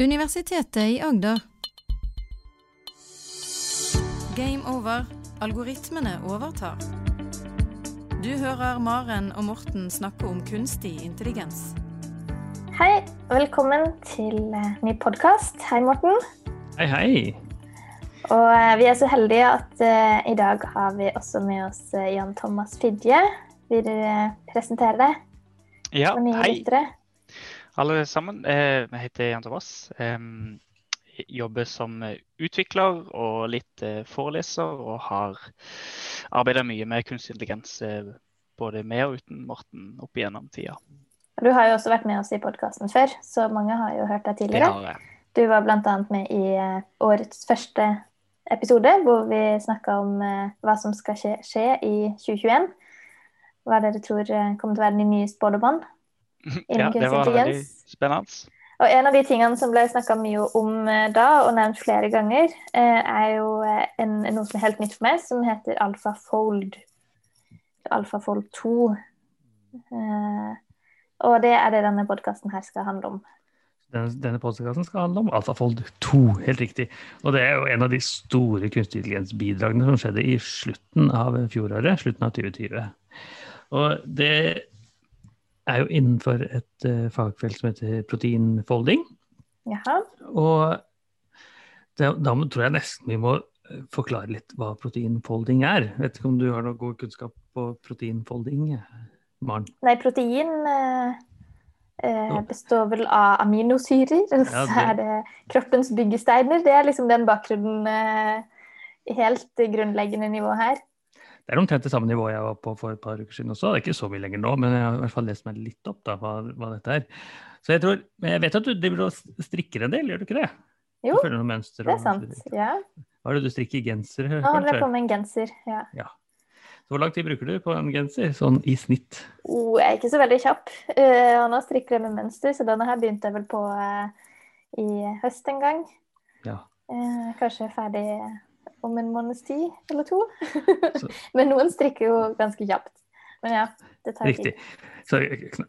Universitetet i Agder. Game over. Algoritmene overtar. Du hører Maren og Morten snakke om kunstig intelligens. Hei, og velkommen til eh, ny podkast. Hei, Morten. Hei, hei. Og eh, vi er så heldige at uh, i dag har vi også med oss Jan Thomas Fidje. Vil du presentere deg Ja, hei lyttere? Alle sammen. Eh, Jeg heter Jan Thomas. Jeg Jobber som utvikler og litt eh, foreleser, og har arbeidet mye med kunstig intelligens eh, både med og uten Morten opp igjennom tida. Du har jo også vært med oss i podkasten før, så mange har jo hørt deg tidligere. Det har jeg. Du var bl.a. med i eh, årets første episode, hvor vi snakka om eh, hva som skal skje, skje i 2021. Hva dere tror eh, kommer til å være de nye spådommene Ja, det kunstig var veldig spennende. Og en av de tingene som ble snakka mye om eh, da, og nevnt flere ganger, eh, er jo eh, en, noe som er helt nytt for meg, som heter alfafold. Alfafold 2. Eh, og det er det denne podkasten her skal handle om. Denne, denne podcasten skal handle om alfafold 2, helt riktig. Og det er jo en av de store kunstig intelligens-bidragene som skjedde i slutten av fjoråret, slutten av 2020. Og det er jo innenfor et uh, fagfelt som heter proteinfolding. Jaha. Og det, da må- tror jeg nesten vi må eh, forklare litt hva proteinfolding er. Vet ikke om du har noe god kunnskap på proteinfolding, Maren? Nei, protein eh, eh, består vel av aminosyrer, og så Ja, det- er det kroppens byggesteiner. Det er liksom den bakgrunnen eh, helt grunnleggende nivå her. Det er omtrent det samme nivået jeg var på for et par uker siden også. Det er ikke så mye lenger nå, men jeg har i hvert fall lest meg litt opp da, hva, hva dette er. Så jeg tror, men jeg vet at du driver og strikker en del, gjør du ikke det? Jo, det er sant. Ja. Hva er det du strikker? Genser? Nå holder jeg på med en genser. Ja. Så hvor lang tid bruker du på en genser, sånn i snitt? Oh, jeg er ikke så veldig kjapp. Uh, nå strikker jeg med mønster, så denne her begynte jeg vel på uh, i høst en gang. Ja. Uh, kanskje ferdig om en måneds tid eller to. Men noen strikker jo ganske kjapt. Men ja, det tar Riktig. tid. Så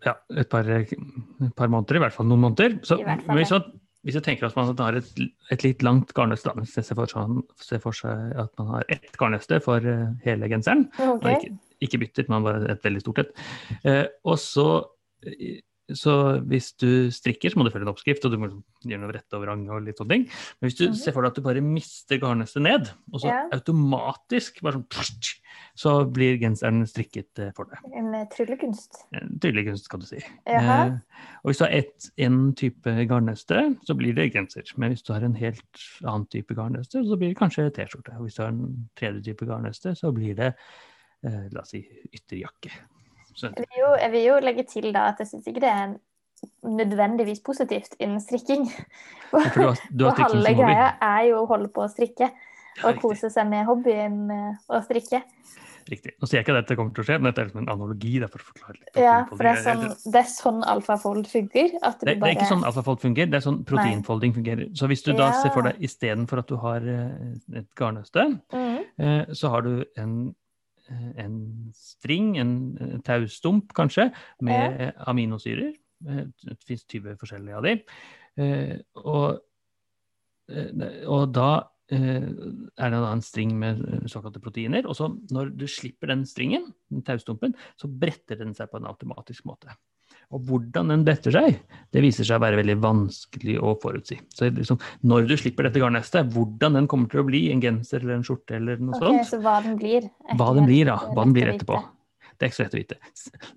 ja, et par, et par måneder, i hvert fall noen måneder. Så, fall hvis, man, hvis man tenker at man har et, et litt langt garnnøste, se for, seg- se for seg at man har ett garnnøste for eh, hele genseren, Ok. Ikke, ikke byttet, men bare et veldig stort et. Eh, og så, eh, så hvis du strikker, så må du følge en oppskrift, og du må gjøre noe rette og vrang og litt sånne ting. Men hvis du Mhm. ser for deg at du bare mister garnnøstet ned, og så Ja. automatisk bare sånn så blir genseren strikket eh, for deg. En tryllekunst? tryllekunst. En Tydelig kunst, kan du si. Eh, og hvis du har ett, en type garnnøste, så blir det genser. Men hvis du har en helt annen type garnnøste, så blir det kanskje T-skjorte. Og hvis du har en tredje type garnnøste, så blir det eh, la oss si ytterjakke. Jeg vil, jo, jeg vil jo legge til da at jeg syns ikke det er nødvendigvis positivt innen strikking. for du har, du har Og halve greia er jo å holde på å strikke. Ja, Og kose seg med hobbyen eh, å strikke. riktig. Nå sier jeg ikke at dette kommer til å skje, men dette er liksom en analogi. Det er for å forklare litt. Ja, for det er sånn, det er sånn alfafold funker. At du Det, det er ikke sånn alfafold fungerer, det er sånn proteinfolding fungerer. Så hvis du da ser for deg istedenfor at du har eh, et garnnøste, Mhm. eh, så har du en, en string, en, en taustump kanskje, med ja. aminosyrer. Eh, Det finnes 20 forskjellige av de. Eh, Og, eh, og da eh, er det da en string med eh, såkalte proteiner. Og så når du slipper den stringen, den taustumpen, så bretter den seg på en automatisk måte. Og hvordan den detter seg, det viser seg å være veldig vanskelig å forutsi. Så liksom, når du slipper dette garnnøstet, hvordan den kommer til å bli, en genser eller en skjorte eller noe Ok, sånt, så hva den blir. Etter, hva den blir, da. Hva den blir etterpå. Det er ikke så lett å vite.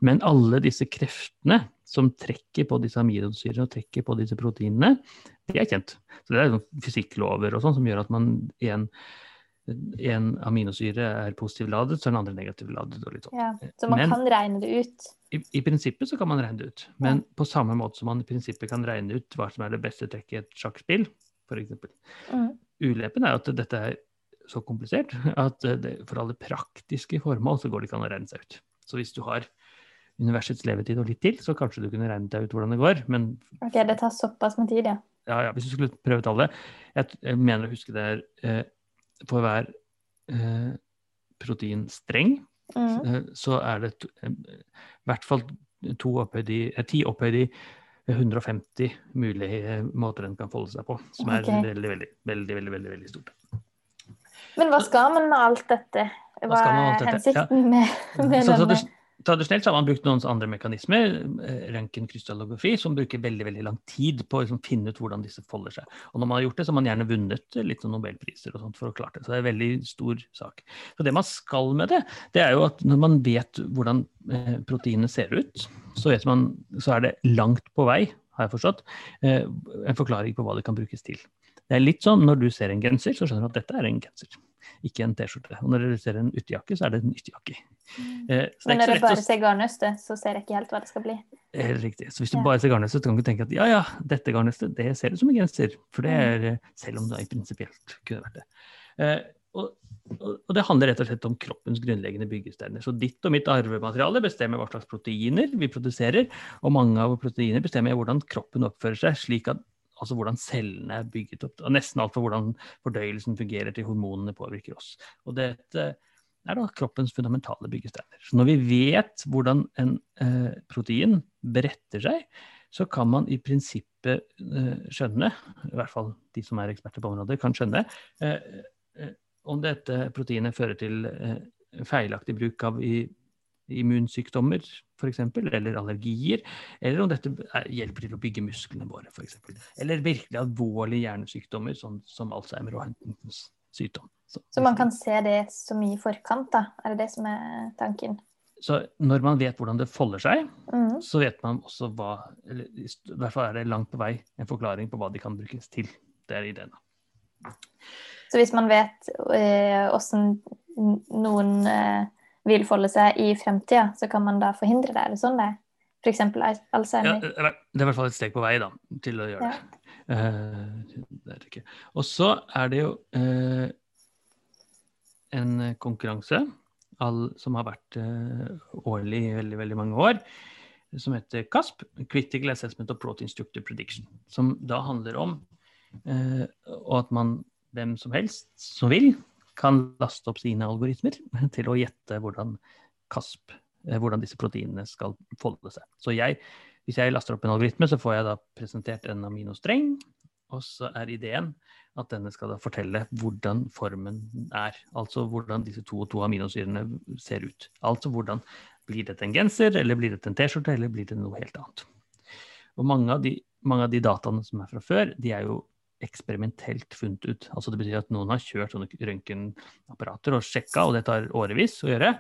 Men alle disse kreftene som trekker på disse aminosyrene og trekker på disse proteinene, de er kjent. Så det er sånn fysikklover og sånn som gjør at man en, en aminosyre er positivt ladet, så den andre negativt ladet. og litt sånn. Ja, så man Men- kan regne det ut. I, I prinsippet så kan man regne det ut, men på samme måte som man i prinsippet kan regne ut hva som er det beste trekket i et sjakkspill, f.eks. Mm. Ulempen er at dette er så komplisert at det, for alle praktiske formål så går det ikke an å regne seg ut. Så hvis du har universets levetid og litt til, så kanskje du kunne regnet deg ut hvordan det går. Men Ok, det tar såpass med tid, ja. ja, ja, hvis du skulle prøve tallet Jeg, jeg mener å huske det er eh, for hver eh, proteinstreng Mhm. eh, så er det eh, i hvert fall to opphøyd i, eh, ti opphøyd i 150 mulige måter den kan folde seg på, som er okay. veldig, veldig, veldig, veldig, veldig, veldig stort. Men hva skal man med alt dette? Hva med er hensikten med, med Så denne? Tradis- tradisjonelt har man brukt noen andre mekanismer, eh, røntgenkrystallografi, som bruker veldig veldig lang tid på å liksom finne ut hvordan disse folder seg. Og når man har gjort det, så har man gjerne vunnet litt sånn nobelpriser og sånt for å klare det. Så det er en veldig stor sak. Så det man skal med det, det er jo at når man vet hvordan eh, ser ut, så, vet man, så er det langt på vei, har jeg forstått, eh, en forklaring på hva det kan brukes til. Det er litt sånn når du ser en genser, så skjønner du at dette er en genser, ikke en T-skjorte. Og når dere ser en ytterjakke, så er det en ytterjakke. Eh, så det Men når du bare å ser garnnøstet, så ser jeg ikke helt hva det skal bli. Helt riktig. Så hvis du Ja. bare ser garnnøstet, så kan du tenke at ja, ja, dette garnnøstet, det ser ut som en genser. For det er, eh, selv om det i prinsipielt kunne vært det. Eh, og og det handler rett og slett om kroppens grunnleggende byggesteiner. Så ditt og mitt arvemateriale bestemmer hva slags proteiner vi produserer, og mange av proteiner bestemmer hvordan kroppen oppfører seg, slik at altså hvordan cellene er bygget opp, og nesten alt for hvordan fordøyelsen fungerer til hormonene påvirker oss. Og dette er da kroppens fundamentale byggesteiner. Så når vi vet hvordan en eh, protein beretter seg, så kan man i prinsippet eh, skjønne, i hvert fall de som er eksperter på området, kan skjønne eh, eh, om dette proteinet fører til eh, feilaktig bruk av i, immunsykdommer f.eks., eller allergier, eller om dette er, hjelper til å bygge musklene våre f.eks. Eller virkelig alvorlige hjernesykdommer, sånn som Alzheimer og Huntingtons sykdom. Så man kan se det så mye i forkant, da? Er det det som er tanken? Så når man vet hvordan det folder seg, mm. så vet man også hva eller i hvert fall er det langt på vei en forklaring på hva de kan brukes til. Det er ideen. Så hvis man vet eh, hvordan noen eh, vil folde seg i fremtida, så kan man da forhindre det? Er det sånn det er? F.eks. eksempel Alzheimer? er det er i hvert fall et steg på vei da, til å gjøre Ja. det. Uh, det det. Og så er det jo uh, en konkurranse all, som har vært uh, årlig i veldig, veldig mange år, som heter CASP, Critical Assessment of Protein Structure Prediction, som da handler om eh, og at man, hvem som helst som vil, kan laste opp sine algoritmer til å gjette hvordan CASP, eh, hvordan disse proteinene skal folde seg. Så jeg, hvis jeg laster opp en algoritme, så får jeg da presentert en aminostreng, og så er ideen at denne skal da fortelle hvordan formen er. Altså hvordan disse to og to aminosyrene ser ut. Altså hvordan blir dette en genser, eller blir dette en T-skjorte, eller blir det noe helt annet. Og mange av, de, mange av de dataene som er fra før, de er jo eksperimentelt funnet ut. Altså det betyr at noen har kjørt sånne røntgenapparater og sjekka, og det tar årevis å gjøre.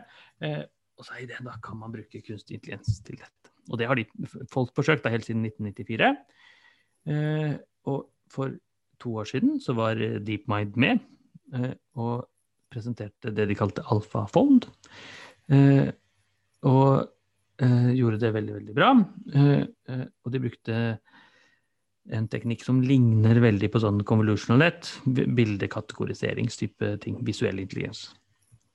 Eh, og så er ideen da kan man bruke kunstig intelligens til dette. Og det har de folk forsøkt da helt siden 1994. Eh, og for to år siden så var DeepMind med eh, og presenterte det de kalte AlphaFold. Eh, og eh, gjorde det veldig, veldig bra. Eh, eh, og de brukte en teknikk som ligner veldig på sånn convolutional net, bildekategoriseringstype ting, visuell intelligens.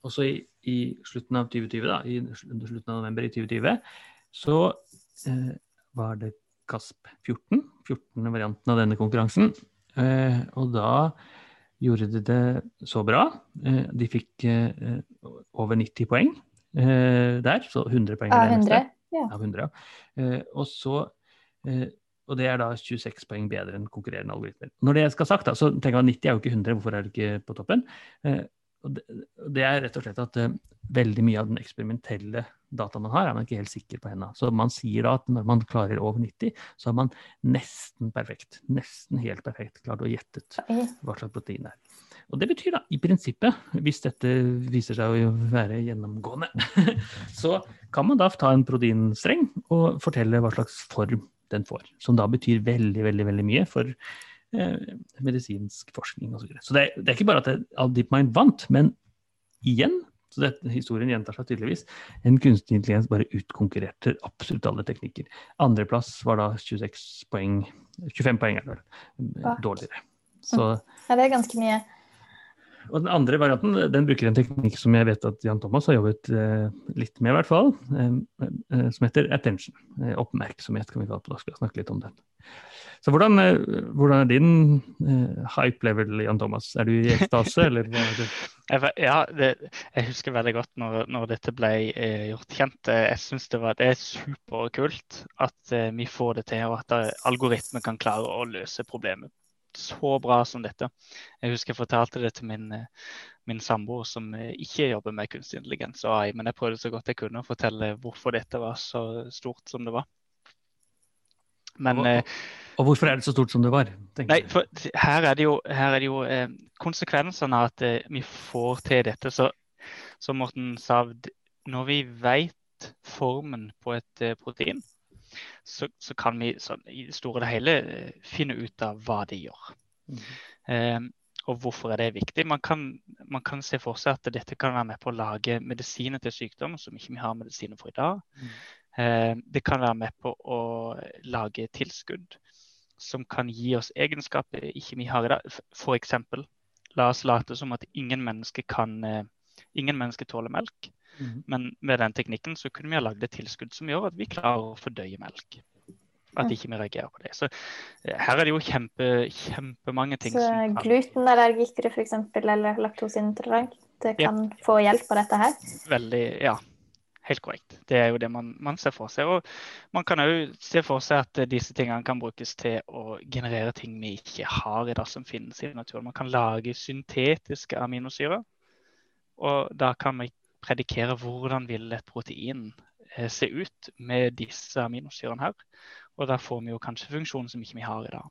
Og så i, i slutten av 2020, da, i slutten av november i 2020, så eh, var det CASP 14, 14. varianten av denne konkurransen. Eh, og da gjorde de det så bra. Eh, de fikk eh, over 90 poeng eh, der, så 100 poeng. Av er 100? Ja. Av 100, ja. Eh, og så eh, og det er da 26 poeng bedre enn konkurrerende algoritmer. Når det skal sagt, da, så tenker man 90 er jo ikke 100, hvorfor er det ikke på toppen? Eh, det, er rett og slett at eh, veldig mye av den eksperimentelle dataen man har, er man ikke helt sikker på ennå. Så man sier da at når man klarer over 90, så har man nesten perfekt, nesten helt perfekt klart å gjettet hva slags protein det er. Og det betyr da, i prinsippet, hvis dette viser seg å være gjennomgående, så kan man da ta en proteinstreng og fortelle hva slags form den får. Som da betyr veldig, veldig, veldig mye for eh, medisinsk forskning osv. Så, videre. så det, det er ikke bare at DeepMind vant, men igjen, så det, historien gjentar seg tydeligvis, en kunstig intelligens bare utkonkurrerte absolutt alle teknikker. Andreplass var da 26 poeng, 25 poeng er eh, dårligere. Så Ja, det er ganske mye. Og den andre varianten den bruker en teknikk som jeg vet at Jan Thomas har jobbet eh, litt med, i hvert fall. Eh, eh, som heter attention. Oppmerksomhet, kan vi kalle det Da skal skal snakke litt om den. Så hvordan, hvordan er din hype level, Jan Thomas? Er du i ekstase, eller er? Ja, det, jeg husker veldig godt når, når dette ble gjort kjent. Jeg synes det, det er superkult at vi får det til, og at algoritmer kan klare å løse problemet så bra som dette. Jeg husker jeg fortalte det til min, eh, min samboer som eh, ikke jobber med kunstig intelligens og AI, men jeg prøvde så godt jeg kunne å fortelle hvorfor dette var så stort som det var. Men og, eh, og hvorfor er det så stort som det var? Nei, for her er det jo, er det jo eh, konsekvensene av at eh, vi får til dette. Så, som Morten sa, når vi vet formen på et eh, protein, så, så, kan vi så, i det store og hele eh, finne ut av hva de gjør. Mm. og hvorfor er det viktig? Man kan, man kan, se for seg at dette kan være med på å lage medisiner til sykdom som ikke vi har medisiner for i dag. Mm. det kan være med på å lage tilskudd som kan gi oss egenskaper ikke vi har i dag. F.eks. la oss late som at ingen mennesker kan eh, ingen mennesker tåler melk. Mm. Men med den teknikken så kunne vi ha lagd et tilskudd som gjør at vi klarer å fordøye melk. At ikke vi reagerer på det. Så eh, her er det jo kjempe, kjempemange ting så som kan Glutenallergikere f.eks. eller laktoseintolerant kan ja. få hjelp av dette her? Veldig, ja. Helt korrekt. Det er jo det man, man ser for seg. Og man kan òg se for seg at disse tingene kan brukes til å generere ting vi ikke har i dag som finnes i naturen. Man kan lage syntetiske aminosyrer. Og da kan vi predikere hvordan vil et protein eh, se ut med disse aminosyrene her. Og der får vi jo kanskje funksjonen som ikke vi har i dag.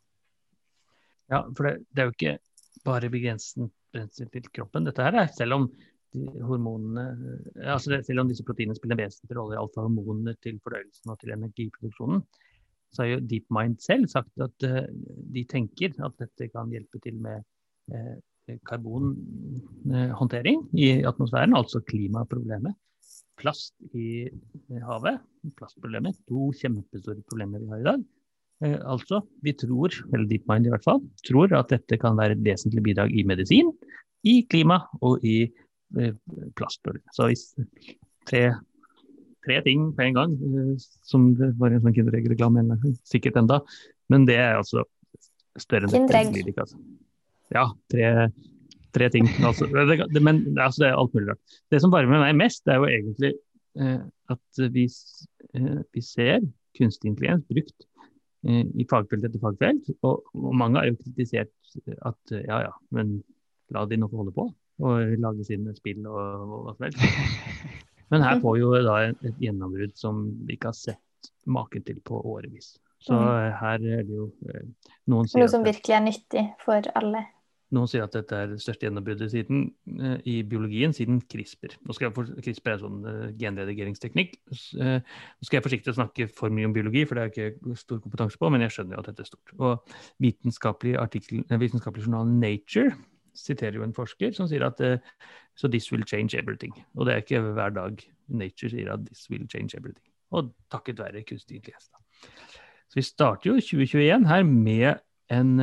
Ja, for det, det er jo ikke bare begrenset til kroppen, dette her. Selv om hormonene altså det, Selv om disse proteinene spiller en vesentlig rolle i alt fra hormoner til fordøyelsen og til energiproduksjonen, så har jo DeepMind selv sagt at uh, de tenker at dette kan hjelpe til med uh, karbonhåndtering i atmosfæren, altså klimaproblemet. Plast i havet, plastproblemet, to kjempestore problemer vi har i dag. altså, vi tror, eller DeepMind i hvert fall, tror at dette kan være et vesentlig bidrag i medisin, i klima og i Eh, plastbøller. Så hvis tre, tre, ting på en gang, eh, som det var en sånn Kinderegg-reklame sikkert enda, men det er altså større enn dette. Ja, tre, tre ting. Altså, det, men altså, det er alt mulig rart. Det som varmer meg mest, det er jo egentlig eh, at vi, eh, vi, ser kunstig intelligens brukt eh, i fagfelt etter fagfelt. Og, og, mange har jo kritisert at ja ja, men la de nå få holde på og lage sine spill og, og hva som helst. Men her får vi jo da et, et gjennombrudd som vi ikke har sett maken til på årevis. Så mm. her er det jo eh, noen Noe som virkelig er nyttig for alle. Noen sier at dette er det største gjennombruddet uh, i biologien siden CRISPR. For, CRISPR er en sånn uh, genredigeringsteknikk. Uh, nå skal jeg forsiktig snakke for mye om biologi, for det har jeg ikke stor kompetanse på, men jeg skjønner jo at dette er stort. Og vitenskapelig, artikkel, vitenskapelig journal Nature siterer jo en forsker som sier at uh, so this will change everything. Og det er ikke hver dag Nature sier at this will change everything. Og takket være kunstig intelligens. Så vi starter jo 2021 her med en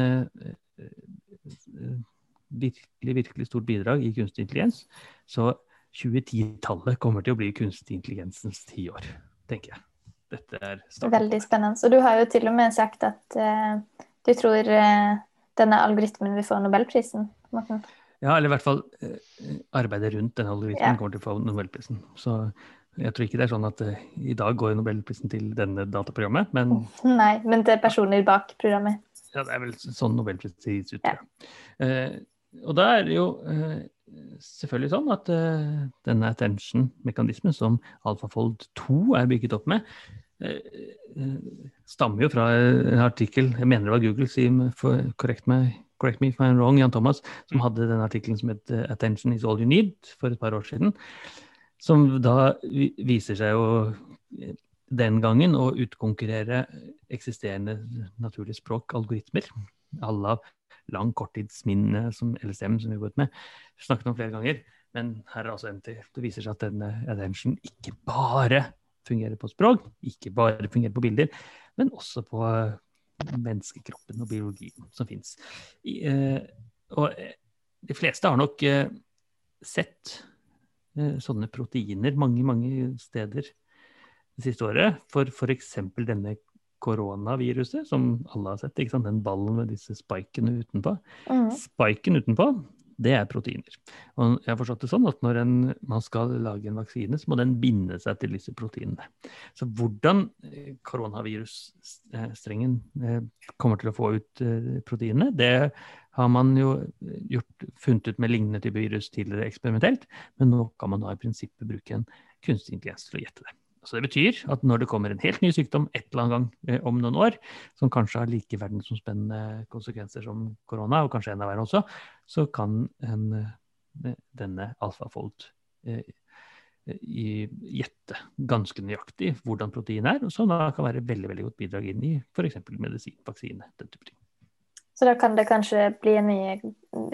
virkelig, virkelig stort bidrag i kunstig intelligens. Så 2010-tallet kommer til å bli kunstig intelligensens tiår, tenker jeg. Dette er starten. Veldig spennende. Og du har jo til og med sagt at uh, du tror denne algoritmen vil få nobelprisen. Morten? Ja, eller i hvert fall uh, arbeidet rundt denne algoritmen ja. kommer til å få Nobelprisen. Så jeg tror ikke det er sånn at uh, i dag går Nobelprisen til denne dataprogrammet, men Nei, men til personer bak programmet. Ja, det er vel sånn Nobelprisen gis ut. Ja. Uh, og da er det jo uh, selvfølgelig sånn at denne attention-mekanismen som alfafold 2 er bygget opp med, stammer jo fra en artikkel, jeg mener det var Google, si korrekt meg correct me if I'm wrong, Jan Thomas, som hadde den artikkelen som het eh, 'Attention is all you need' for et par år siden. Som da viser seg jo eh, den gangen å utkonkurrere eksisterende naturlige språk, algoritmer. Alle lang korttidsminne som LSM, som vi har gått med, snakket om flere ganger. Men her er altså MT. Det viser seg at denne attention ikke bare fungerer på språk, ikke bare fungerer på bilder, men også på menneskekroppen og biologien som fins. Eh, og eh, de fleste har nok eh, sett sånne proteiner mange, mange steder det siste året. For f.eks. denne koronaviruset, som alle har sett. ikke sant? Den ballen med disse spikene utenpå. Mm. Spiken utenpå det er proteiner. Og jeg har forstått det sånn at når en, man skal lage en vaksine, så må den binde seg til disse proteinene. Så hvordan eh, koronavirusstrengen eh, kommer til å få ut eh, proteinene, det har man jo gjort, funnet ut med lignende type virus tidligere eksperimentelt, men nå kan man da i prinsippet bruke en kunstig intelligens til å gjette det. Så det betyr at når det kommer en helt ny sykdom et eller annet gang eh, om noen år, som kanskje har like verdensomspennende konsekvenser som korona, og kanskje enda verre også, så kan en, eh, denne alfafold eh, gjette ganske nøyaktig hvordan proteinet er, som da kan være veldig veldig godt bidrag inn i f.eks. medisin, vaksine, den type ting. Så da kan det kanskje bli en mye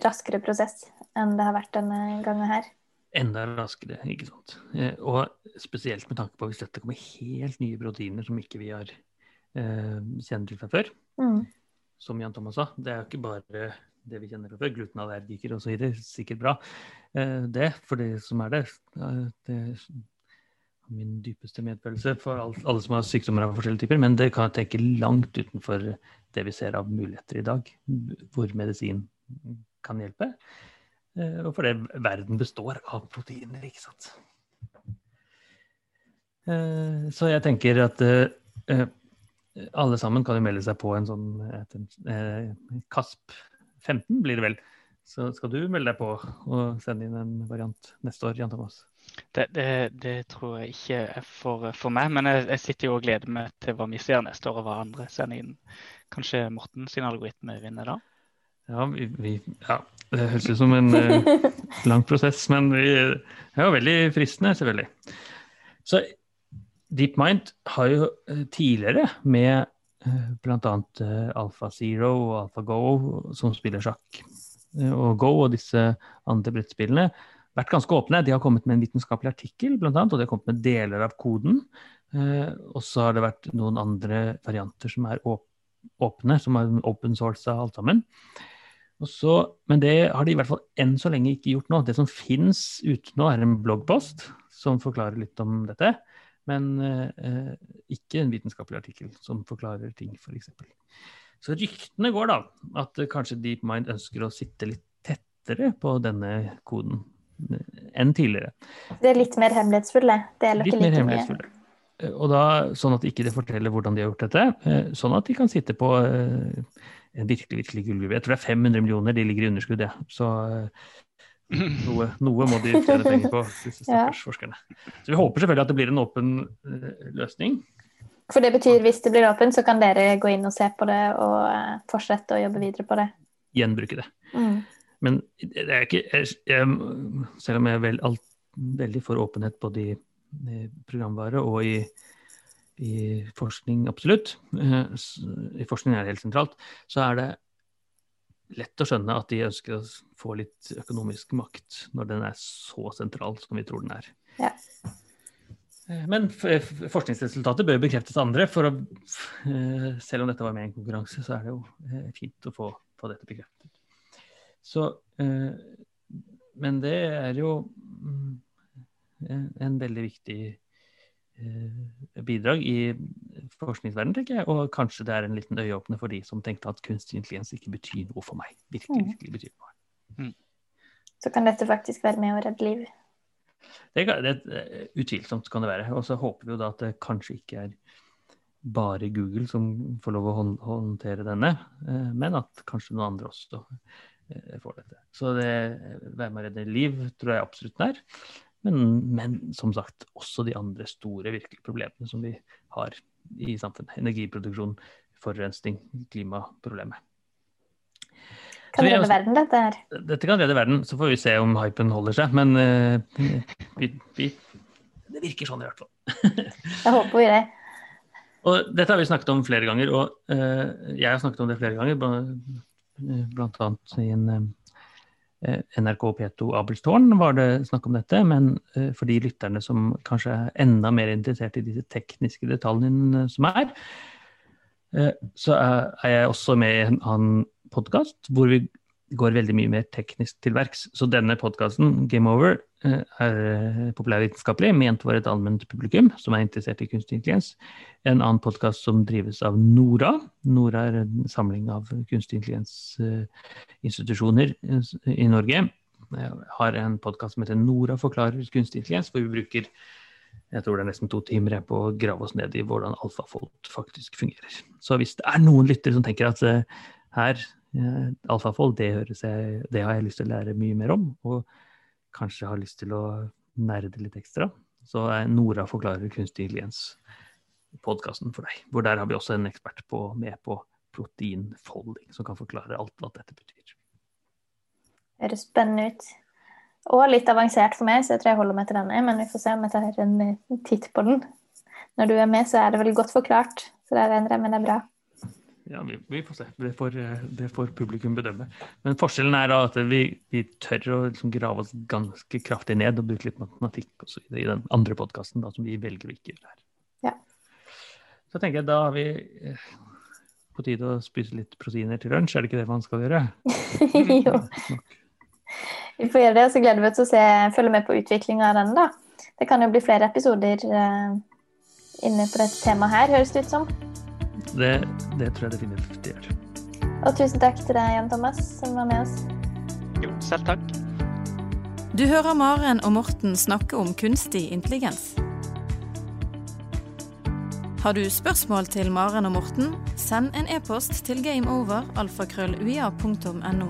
raskere prosess enn det har vært denne gangen her? Enda raskere. ikke sant? Eh, og spesielt med tanke på hvis dette kommer helt nye proteiner som ikke vi har eh, kjenner til fra før. Mm. Som Jan Thomas sa, det er jo ikke bare det vi kjenner fra før. Glutenallergiker osv. Sikkert bra, eh, det. For det som er det. det er min dypeste medfølelse for alle som har sykdommer av forskjellige typer. Men det kan tenke langt utenfor det vi ser av muligheter i dag, hvor medisin kan hjelpe. Eh, og fordi verden består av proteiner, ikke sant. Eh, så jeg tenker at eh, alle sammen kan jo melde seg på en sånn KASP 15, blir det vel. Så skal du melde deg på og sende inn en variant neste år, Jan Thomas? Det, det, det tror jeg ikke er for, for meg, men jeg, jeg, sitter jo og gleder meg til hva vi ser neste år og hva andre sender inn. Kanskje Morten sin algoritme vinner da? Ja, vi, vi, ja, det høres ut som en eh, lang prosess, men vi, det er jo veldig fristende, selvfølgelig. Så DeepMind har jo uh, tidligere med uh, bl.a. Uh, AlphaZero og AlphaGo som spiller sjakk, og Go og disse andre brettspillene, vært ganske åpne. De har kommet med en vitenskapelig artikkel, blant annet, og de har kommet med deler av koden. og så har det vært noen andre varianter som er åpne, som er open source av alt sammen. Så, men det har de i hvert fall enn så lenge ikke gjort nå. Det som finnes ute nå, er en bloggpost som forklarer litt om dette. Men eh, ikke en vitenskapelig artikkel som forklarer ting, f.eks. For så ryktene går da at kanskje DeepMind ønsker å sitte litt tettere på denne koden eh, enn tidligere. Det er litt mer hemmelighetsfulle? Det er litt mer hemmelighetsfulle. Eh, og da, sånn at ikke det forteller hvordan de har gjort dette. Eh, sånn at de kan sitte på en virkelig virkelig gullgruve. Jeg tror det er 500 millioner de ligger i underskudd, ja. Så eh, noe, noe, må de tjene penger på, disse stakkars forskerne. Så vi håper selvfølgelig at det blir en åpen løsning. For det betyr hvis det blir åpent, så kan dere gå inn og se på det og fortsette å jobbe videre på det? Gjenbruke det. Mm. Men det er ikke jeg, Selv om jeg er vel, alt, veldig for åpenhet på i programvare og i i forskning, absolutt. Eh, I forskning er det helt sentralt. Så er det lett å skjønne at de ønsker å få litt økonomisk makt når den er så sentral som vi tror den er. Ja. Eh, men forskningsresultatet bør bekreftes andre. for å, eh, Selv om dette var med i en konkurranse, så er det jo fint å få, få dette bekreftet. Så, men det er jo mm, en veldig viktig Eh, bidrag i forskningsverdenen, tenker jeg. Og kanskje det er en liten øyeåpner for de som tenkte at kunstig intelligens ikke betyr noe for meg. Virkelig, mm. virkelig betyr noe. Mm. Så kan dette faktisk være med å redde liv? Det, det, eh, utvilsomt kan det være. Og så håper vi jo da at det kanskje ikke er bare Google som får lov å håndtere denne, eh, men at kanskje noen andre også får dette. Så det være med å redde liv tror jeg absolutt det er. Men, men, som sagt, også de andre store virkelige problemene som vi har i samfunnet. Energiproduksjon, forurensning, klimaproblemet. Kan redde verden, dette her? Dette kan redde verden. Så får vi se om hypen holder seg. Men uh, vi, vi, det virker sånn i hvert fall. Jeg håper vi det. Og dette har vi snakket om flere ganger, og uh, jeg har snakket om det flere ganger, blant annet i en Eh, NRK P2 Abelstårn var det snakk om dette, men eh, for de lytterne som kanskje er enda mer interessert i disse tekniske detaljene som er, eh, så er jeg også med i en annen podkast hvor vi går veldig mye mer teknisk til verks. Så denne podkasten, Game Over, eh, er populærvitenskapelig, ment for et allment publikum som er interessert i kunstig intelligens. En annen podkast som drives av Nora. Nora er en samling av kunstig intelligens-institusjoner i Norge. Jeg har en podkast som heter Nora forklarer kunstig intelligens, hvor vi bruker jeg tror det er nesten to timer på å grave oss ned i hvordan AlfaFold faktisk fungerer. Så hvis det er noen lyttere som tenker at uh, her, AlfaFold, det, det har jeg lyst til å lære mye mer om, og kanskje har lyst til å nerde litt ekstra, så er Nora forklarer kunstig intelligens-podkasten for deg. Hvor der har vi også en ekspert på, med på proteinfolding, som kan forklare alt hva dette betyr. Høres spennende ut. Og litt avansert for meg, så jeg tror jeg holder meg til denne. Men vi får se om jeg tar en titt på den. Når du er med, så er det vel godt forklart. Så det regner jeg med det er bra. Ja, vi, vi, får se. Det får, det får, publikum bedømme. Men forskjellen er at vi, vi tør å liksom grave oss ganske kraftig ned og bruke litt matematikk og så i den andre podkasten som vi velger å ikke gjøre her. Ja. Så tenker jeg da har vi eh, på tide å spise litt proteiner til lunsj, er det ikke det man skal gjøre? jo. Vi får gjøre det, og så gleder vi oss til å se, følge med på utviklinga av den. da. Det kan jo bli flere episoder uh, inne på dette temaet her, høres det ut som. Det, det tror jeg definitivt det gjør. Og tusen takk til deg, Jan Thomas, som var med oss. Jo, selv takk. Du hører Maren og Morten snakke om kunstig intelligens. Har du spørsmål til Maren og Morten, send en e-post til gameover.alfakrølluia.no.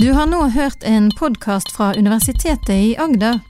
Du har nå hørt en podkast fra Universitetet i Agder.